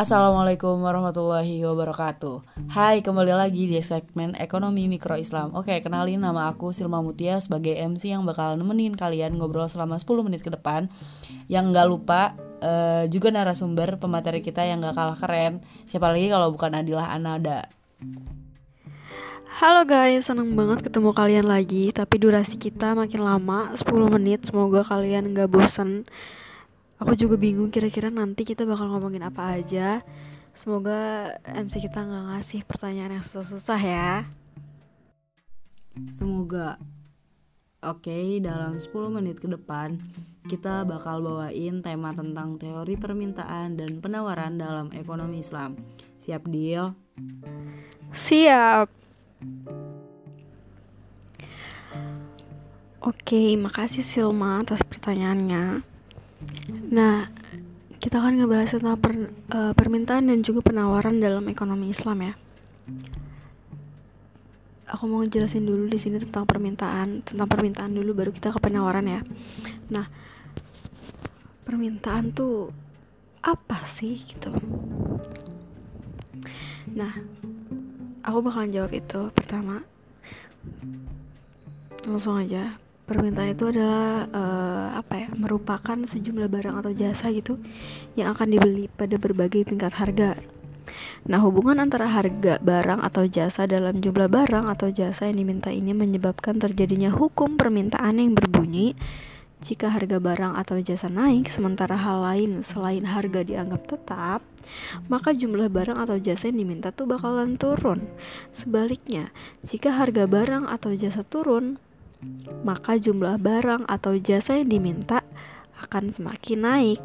Assalamualaikum warahmatullahi wabarakatuh. Hai, kembali lagi di segmen Ekonomi Mikro Islam. Oke, kenalin nama aku Silma Mutia sebagai MC yang bakal nemenin kalian ngobrol selama 10 menit ke depan. Yang gak lupa uh, juga narasumber pemateri kita yang gak kalah keren. Siapa lagi kalau bukan Adilah Anada? Halo guys, seneng banget ketemu kalian lagi Tapi durasi kita makin lama, 10 menit. Semoga kalian gak bosan aku juga bingung kira-kira nanti kita bakal ngomongin apa aja semoga MC kita nggak ngasih pertanyaan yang susah-susah ya semoga Oke, dalam 10 menit ke depan kita bakal bawain tema tentang teori permintaan dan penawaran dalam ekonomi Islam. Siap deal? Siap. Oke, makasih Silma atas pertanyaannya. Nah, kita akan ngebahas tentang per, uh, permintaan dan juga penawaran dalam ekonomi Islam ya. Aku mau jelasin dulu di sini tentang permintaan, tentang permintaan dulu baru kita ke penawaran ya. Nah, permintaan tuh apa sih gitu? Nah, aku bakalan jawab itu pertama. Langsung aja permintaan itu adalah uh, apa ya merupakan sejumlah barang atau jasa gitu yang akan dibeli pada berbagai tingkat harga. Nah, hubungan antara harga barang atau jasa dalam jumlah barang atau jasa yang diminta ini menyebabkan terjadinya hukum permintaan yang berbunyi jika harga barang atau jasa naik sementara hal lain selain harga dianggap tetap, maka jumlah barang atau jasa yang diminta tuh bakalan turun. Sebaliknya, jika harga barang atau jasa turun, maka jumlah barang atau jasa yang diminta akan semakin naik.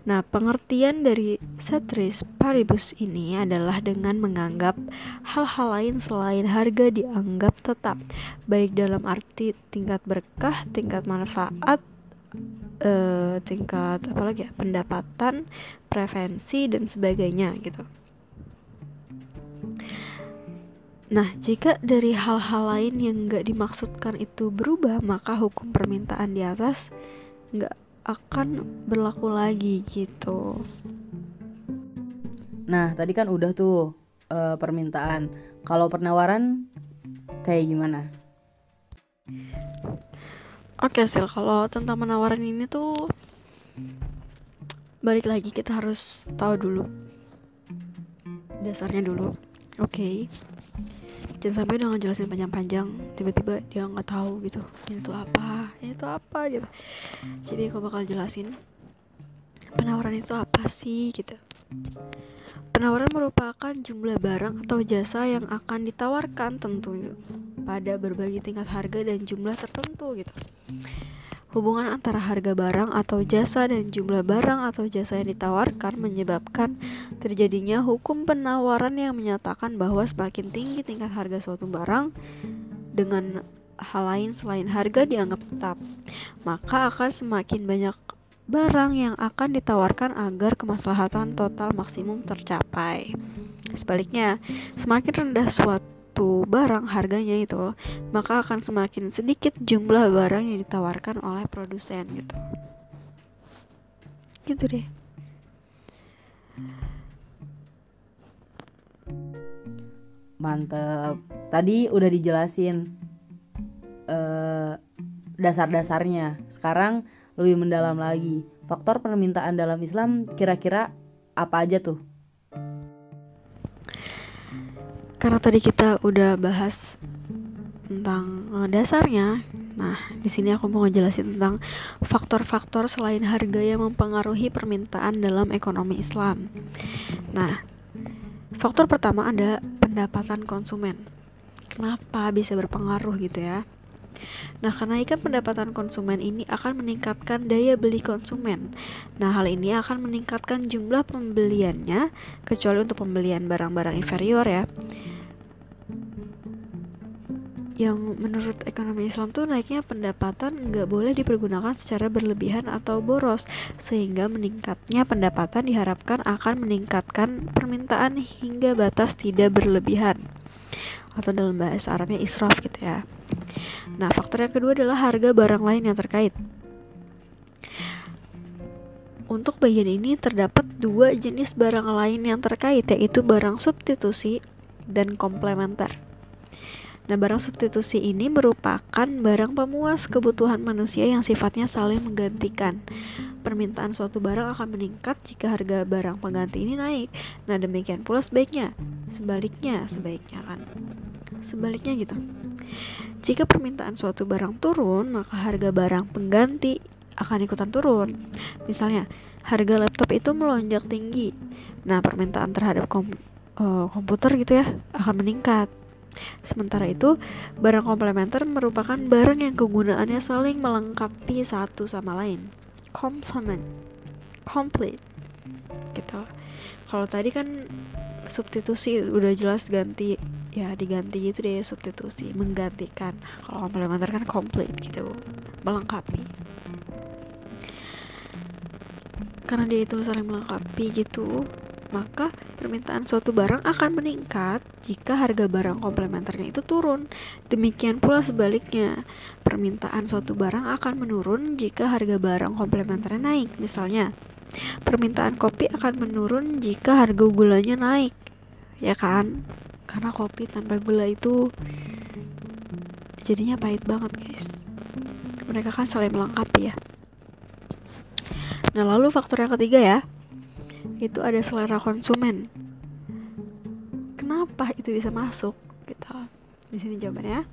Nah, pengertian dari setris paribus ini adalah dengan menganggap hal-hal lain selain harga dianggap tetap, baik dalam arti tingkat berkah, tingkat manfaat, eh, tingkat apalagi ya, pendapatan, prevensi dan sebagainya gitu. Nah, jika dari hal-hal lain yang nggak dimaksudkan itu berubah, maka hukum permintaan di atas nggak akan berlaku lagi gitu. Nah, tadi kan udah tuh uh, permintaan. Kalau penawaran kayak gimana? Oke, Sil, kalau tentang penawaran ini tuh balik lagi kita harus tahu dulu dasarnya dulu. Oke. Okay jangan sampai udah ngejelasin panjang-panjang tiba-tiba dia nggak tahu gitu ini tuh apa ini tuh apa gitu. Jadi aku bakal jelasin penawaran itu apa sih gitu. Penawaran merupakan jumlah barang atau jasa yang akan ditawarkan tentu pada berbagai tingkat harga dan jumlah tertentu gitu Hubungan antara harga barang atau jasa dan jumlah barang atau jasa yang ditawarkan menyebabkan terjadinya hukum penawaran yang menyatakan bahwa semakin tinggi tingkat harga suatu barang dengan hal lain selain harga dianggap tetap, maka akan semakin banyak barang yang akan ditawarkan agar kemaslahatan total maksimum tercapai. Sebaliknya, semakin rendah suatu suatu barang harganya itu, maka akan semakin sedikit jumlah barang yang ditawarkan oleh produsen gitu. Gitu deh. Mantep. Tadi udah dijelasin uh, dasar-dasarnya. Sekarang lebih mendalam lagi. Faktor permintaan dalam Islam kira-kira apa aja tuh? Karena tadi kita udah bahas tentang uh, dasarnya. Nah di sini aku mau ngejelasin tentang faktor-faktor selain harga yang mempengaruhi permintaan dalam ekonomi Islam. Nah faktor pertama ada pendapatan konsumen. Kenapa bisa berpengaruh gitu ya? Nah, kenaikan pendapatan konsumen ini akan meningkatkan daya beli konsumen. Nah, hal ini akan meningkatkan jumlah pembeliannya, kecuali untuk pembelian barang-barang inferior ya yang menurut ekonomi Islam tuh naiknya pendapatan nggak boleh dipergunakan secara berlebihan atau boros sehingga meningkatnya pendapatan diharapkan akan meningkatkan permintaan hingga batas tidak berlebihan atau dalam bahasa Arabnya israf gitu ya. Nah, faktor yang kedua adalah harga barang lain yang terkait. untuk bagian ini terdapat dua jenis barang lain yang terkait yaitu barang substitusi dan komplementer. Nah, barang substitusi ini merupakan barang pemuas kebutuhan manusia yang sifatnya saling menggantikan. Permintaan suatu barang akan meningkat jika harga barang pengganti ini naik. Nah, demikian pula sebaiknya. Sebaliknya, sebaiknya kan. Sebaliknya gitu. Jika permintaan suatu barang turun, maka harga barang pengganti akan ikutan turun. Misalnya, harga laptop itu melonjak tinggi. Nah, permintaan terhadap kom uh, komputer gitu ya akan meningkat. Sementara itu, barang komplementer merupakan barang yang kegunaannya saling melengkapi satu sama lain. Complement, complete, gitu. Kalau tadi kan substitusi udah jelas ganti ya diganti itu deh substitusi menggantikan kalau komplementer kan complete gitu melengkapi karena dia itu saling melengkapi gitu maka permintaan suatu barang akan meningkat jika harga barang komplementernya itu turun. Demikian pula sebaliknya, permintaan suatu barang akan menurun jika harga barang komplementernya naik. Misalnya, permintaan kopi akan menurun jika harga gulanya naik. Ya kan? Karena kopi tanpa gula itu jadinya pahit banget, guys. Mereka kan saling melengkapi ya. Nah, lalu faktor yang ketiga ya, itu ada selera konsumen. Kenapa itu bisa masuk? Gitu. Di sini jawabannya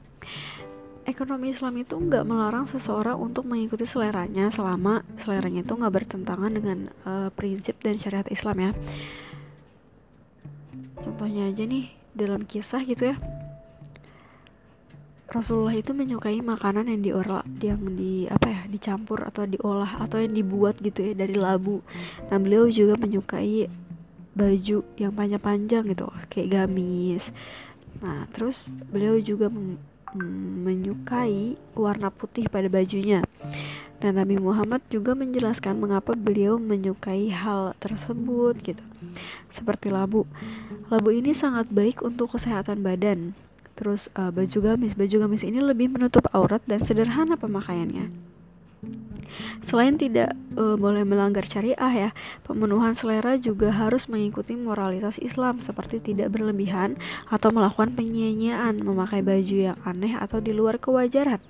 ekonomi Islam itu nggak melarang seseorang untuk mengikuti seleranya selama seleranya itu nggak bertentangan dengan uh, prinsip dan syariat Islam ya. Contohnya aja nih dalam kisah gitu ya Rasulullah itu menyukai makanan yang diolah yang di apa ya dicampur atau diolah atau yang dibuat gitu ya dari labu. Nah beliau juga menyukai baju yang panjang-panjang gitu kayak gamis. Nah terus beliau juga menyukai warna putih pada bajunya. Dan Nabi Muhammad juga menjelaskan mengapa beliau menyukai hal tersebut gitu. Seperti labu. Labu ini sangat baik untuk kesehatan badan Terus uh, baju gamis, baju gamis ini lebih menutup aurat dan sederhana pemakaiannya. Selain tidak uh, boleh melanggar syariah ya, pemenuhan selera juga harus mengikuti moralitas Islam seperti tidak berlebihan atau melakukan penyanyian, memakai baju yang aneh atau di luar kewajaran.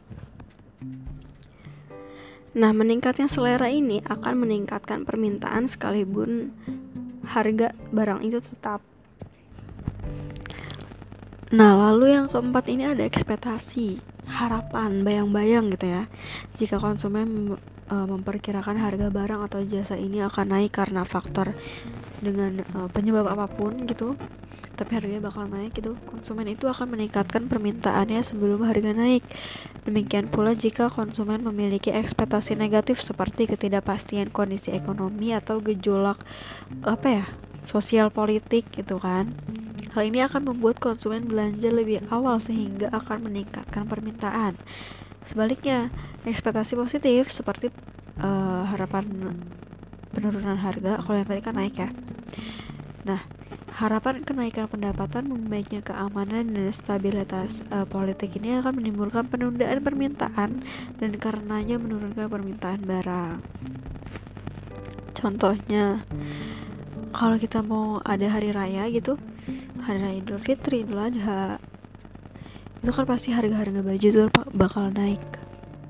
Nah, meningkatnya selera ini akan meningkatkan permintaan sekalipun harga barang itu tetap Nah, lalu yang keempat ini ada ekspektasi, harapan, bayang-bayang gitu ya. Jika konsumen e, memperkirakan harga barang atau jasa ini akan naik karena faktor dengan e, penyebab apa pun gitu, tapi harganya bakal naik gitu, konsumen itu akan meningkatkan permintaannya sebelum harga naik. Demikian pula jika konsumen memiliki ekspektasi negatif seperti ketidakpastian kondisi ekonomi atau gejolak apa ya, sosial politik gitu kan. Hal ini akan membuat konsumen belanja lebih awal sehingga akan meningkatkan permintaan. Sebaliknya, ekspektasi positif seperti uh, harapan penurunan harga, kalau yang tadi kan naik ya. Nah, harapan kenaikan pendapatan, membaiknya keamanan dan stabilitas uh, politik ini akan menimbulkan penundaan permintaan dan karenanya menurunkan permintaan barang. Contohnya, kalau kita mau ada hari raya gitu, hari raya Idul Fitri, Idul Adha. Itu kan pasti harga-harga baju tuh bakal naik.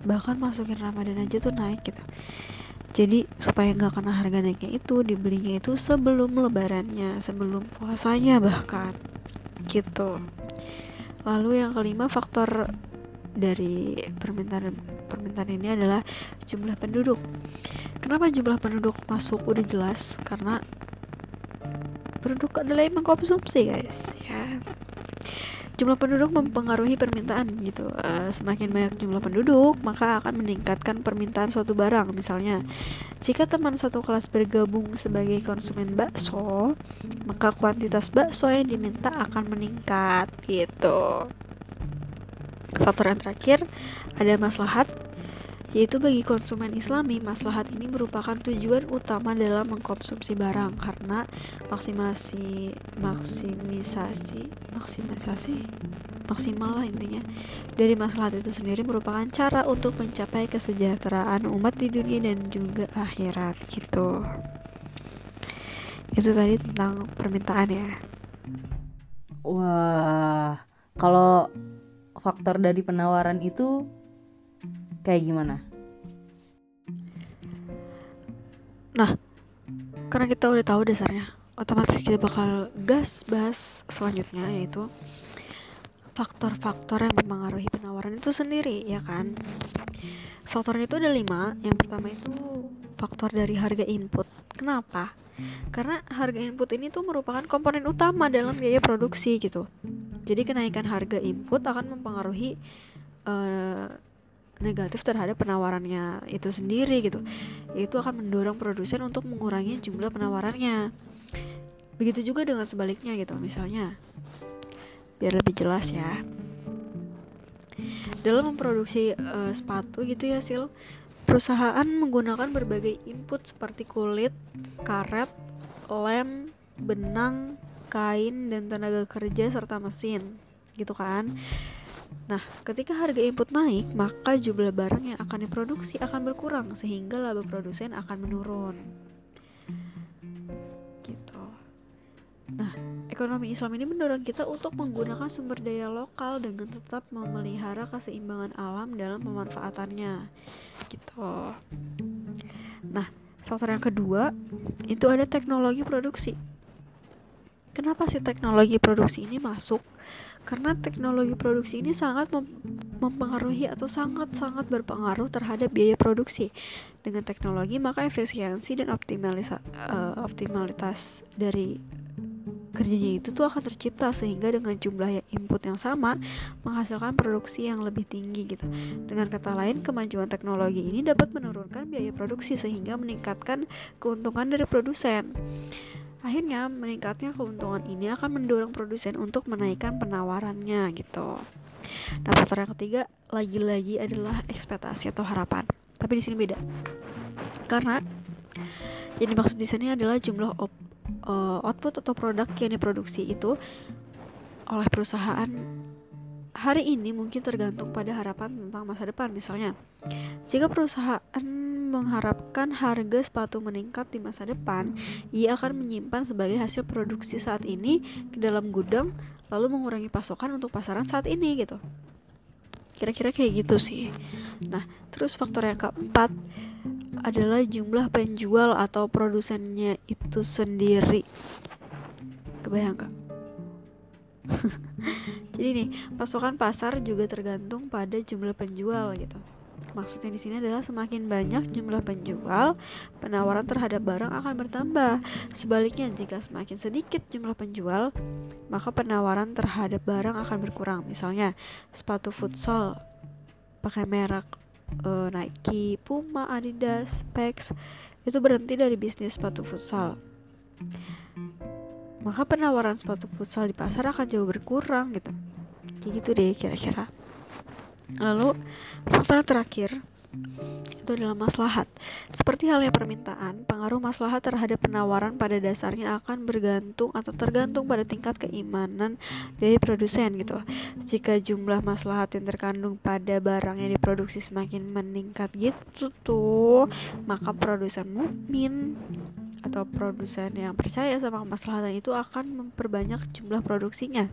Bahkan masukin Ramadan aja tuh naik gitu. Jadi supaya nggak kena harga naiknya itu dibelinya itu sebelum lebarannya sebelum puasanya bahkan. Gitu. Lalu yang kelima faktor dari permintaan permintaan ini adalah jumlah penduduk. Kenapa jumlah penduduk masuk udah jelas? Karena penduduk adalah yang mengkonsumsi guys ya. Jumlah penduduk mempengaruhi permintaan gitu. Uh, semakin banyak jumlah penduduk maka akan meningkatkan permintaan suatu barang. Misalnya jika teman satu kelas bergabung sebagai konsumen bakso maka kuantitas bakso yang diminta akan meningkat gitu. Faktor yang terakhir ada maslahat yaitu bagi konsumen islami maslahat ini merupakan tujuan utama dalam mengkonsumsi barang karena maksimasi maksimisasi maksimisasi maksimal lah intinya dari masalah itu sendiri merupakan cara untuk mencapai kesejahteraan umat di dunia dan juga akhirat gitu. Itu tadi tentang permintaan ya. Wah kalau faktor dari penawaran itu kayak gimana? Nah karena kita udah tahu dasarnya otomatis kita bakal gas bahas selanjutnya yaitu faktor-faktor yang mempengaruhi penawaran itu sendiri ya kan? Faktornya itu ada lima. Yang pertama itu faktor dari harga input. Kenapa? Karena harga input ini tuh merupakan komponen utama dalam biaya produksi gitu. Jadi kenaikan harga input akan mempengaruhi uh, negatif terhadap penawarannya itu sendiri gitu itu akan mendorong produsen untuk mengurangi jumlah penawarannya Begitu juga dengan sebaliknya gitu, misalnya biar lebih jelas ya. Dalam memproduksi uh, sepatu gitu ya, Sil, perusahaan menggunakan berbagai input seperti kulit, karet, lem, benang, kain dan tenaga kerja serta mesin, gitu kan. Nah, ketika harga input naik, maka jumlah barang yang akan diproduksi akan berkurang sehingga laba produsen akan menurun. Nah, ekonomi Islam ini mendorong kita untuk menggunakan sumber daya lokal dengan tetap memelihara keseimbangan alam dalam pemanfaatannya. Gitu. Nah, faktor yang kedua itu ada teknologi produksi. Kenapa sih teknologi produksi ini masuk? Karena teknologi produksi ini sangat mem mempengaruhi atau sangat-sangat berpengaruh terhadap biaya produksi. Dengan teknologi maka efisiensi dan optimalitas uh, optimalitas dari kerjanya itu tuh akan tercipta sehingga dengan jumlah input yang sama menghasilkan produksi yang lebih tinggi gitu. Dengan kata lain, kemajuan teknologi ini dapat menurunkan biaya produksi sehingga meningkatkan keuntungan dari produsen. Akhirnya, meningkatnya keuntungan ini akan mendorong produsen untuk menaikkan penawarannya gitu. Nah, faktor yang ketiga lagi-lagi adalah ekspektasi atau harapan. Tapi di sini beda. Karena yang dimaksud di sini adalah jumlah op uh, output atau produk yang diproduksi itu oleh perusahaan hari ini mungkin tergantung pada harapan tentang masa depan misalnya jika perusahaan mengharapkan harga sepatu meningkat di masa depan ia akan menyimpan sebagai hasil produksi saat ini ke dalam gudang lalu mengurangi pasokan untuk pasaran saat ini gitu kira-kira kayak gitu sih nah terus faktor yang keempat adalah jumlah penjual atau produsennya itu sendiri. Kebayang gak? Jadi nih, pasokan pasar juga tergantung pada jumlah penjual gitu. Maksudnya di sini adalah semakin banyak jumlah penjual, penawaran terhadap barang akan bertambah. Sebaliknya, jika semakin sedikit jumlah penjual, maka penawaran terhadap barang akan berkurang. Misalnya, sepatu futsal pakai merek uh, Nike, Puma, Adidas, Specs itu berhenti dari bisnis sepatu futsal. Maka penawaran sepatu futsal di pasar akan jauh berkurang gitu. Kayak gitu deh kira-kira. Lalu faktor terakhir itu adalah maslahat. Seperti halnya permintaan, pengaruh maslahat terhadap penawaran pada dasarnya akan bergantung atau tergantung pada tingkat keimanan dari produsen gitu. Jika jumlah maslahat yang terkandung pada barang yang diproduksi semakin meningkat gitu tuh, maka produsen mukmin atau produsen yang percaya sama kemaslahatan itu akan memperbanyak jumlah produksinya.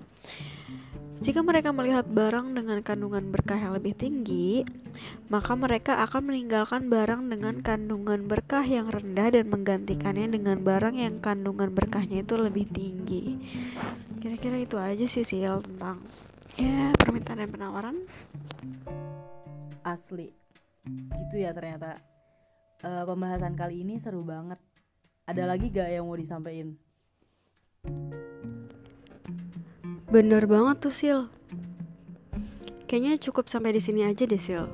Jika mereka melihat barang dengan kandungan berkah yang lebih tinggi, maka mereka akan meninggalkan barang dengan kandungan berkah yang rendah dan menggantikannya dengan barang yang kandungan berkahnya itu lebih tinggi. Kira-kira itu aja sih Sil tentang ya permintaan dan penawaran. Asli, gitu ya ternyata. Uh, pembahasan kali ini seru banget. Ada lagi gak yang mau disampaikan? Bener banget tuh Sil. Kayaknya cukup sampai di sini aja deh Sil.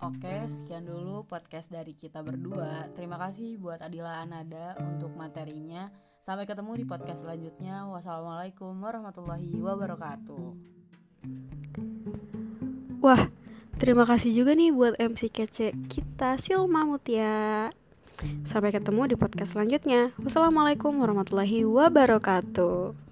Oke, sekian dulu podcast dari kita berdua. Terima kasih buat Adila Anada untuk materinya. Sampai ketemu di podcast selanjutnya. Wassalamualaikum warahmatullahi wabarakatuh. Wah, terima kasih juga nih buat MC kece kita Silma Mutia. Sampai ketemu di podcast selanjutnya. Wassalamualaikum warahmatullahi wabarakatuh.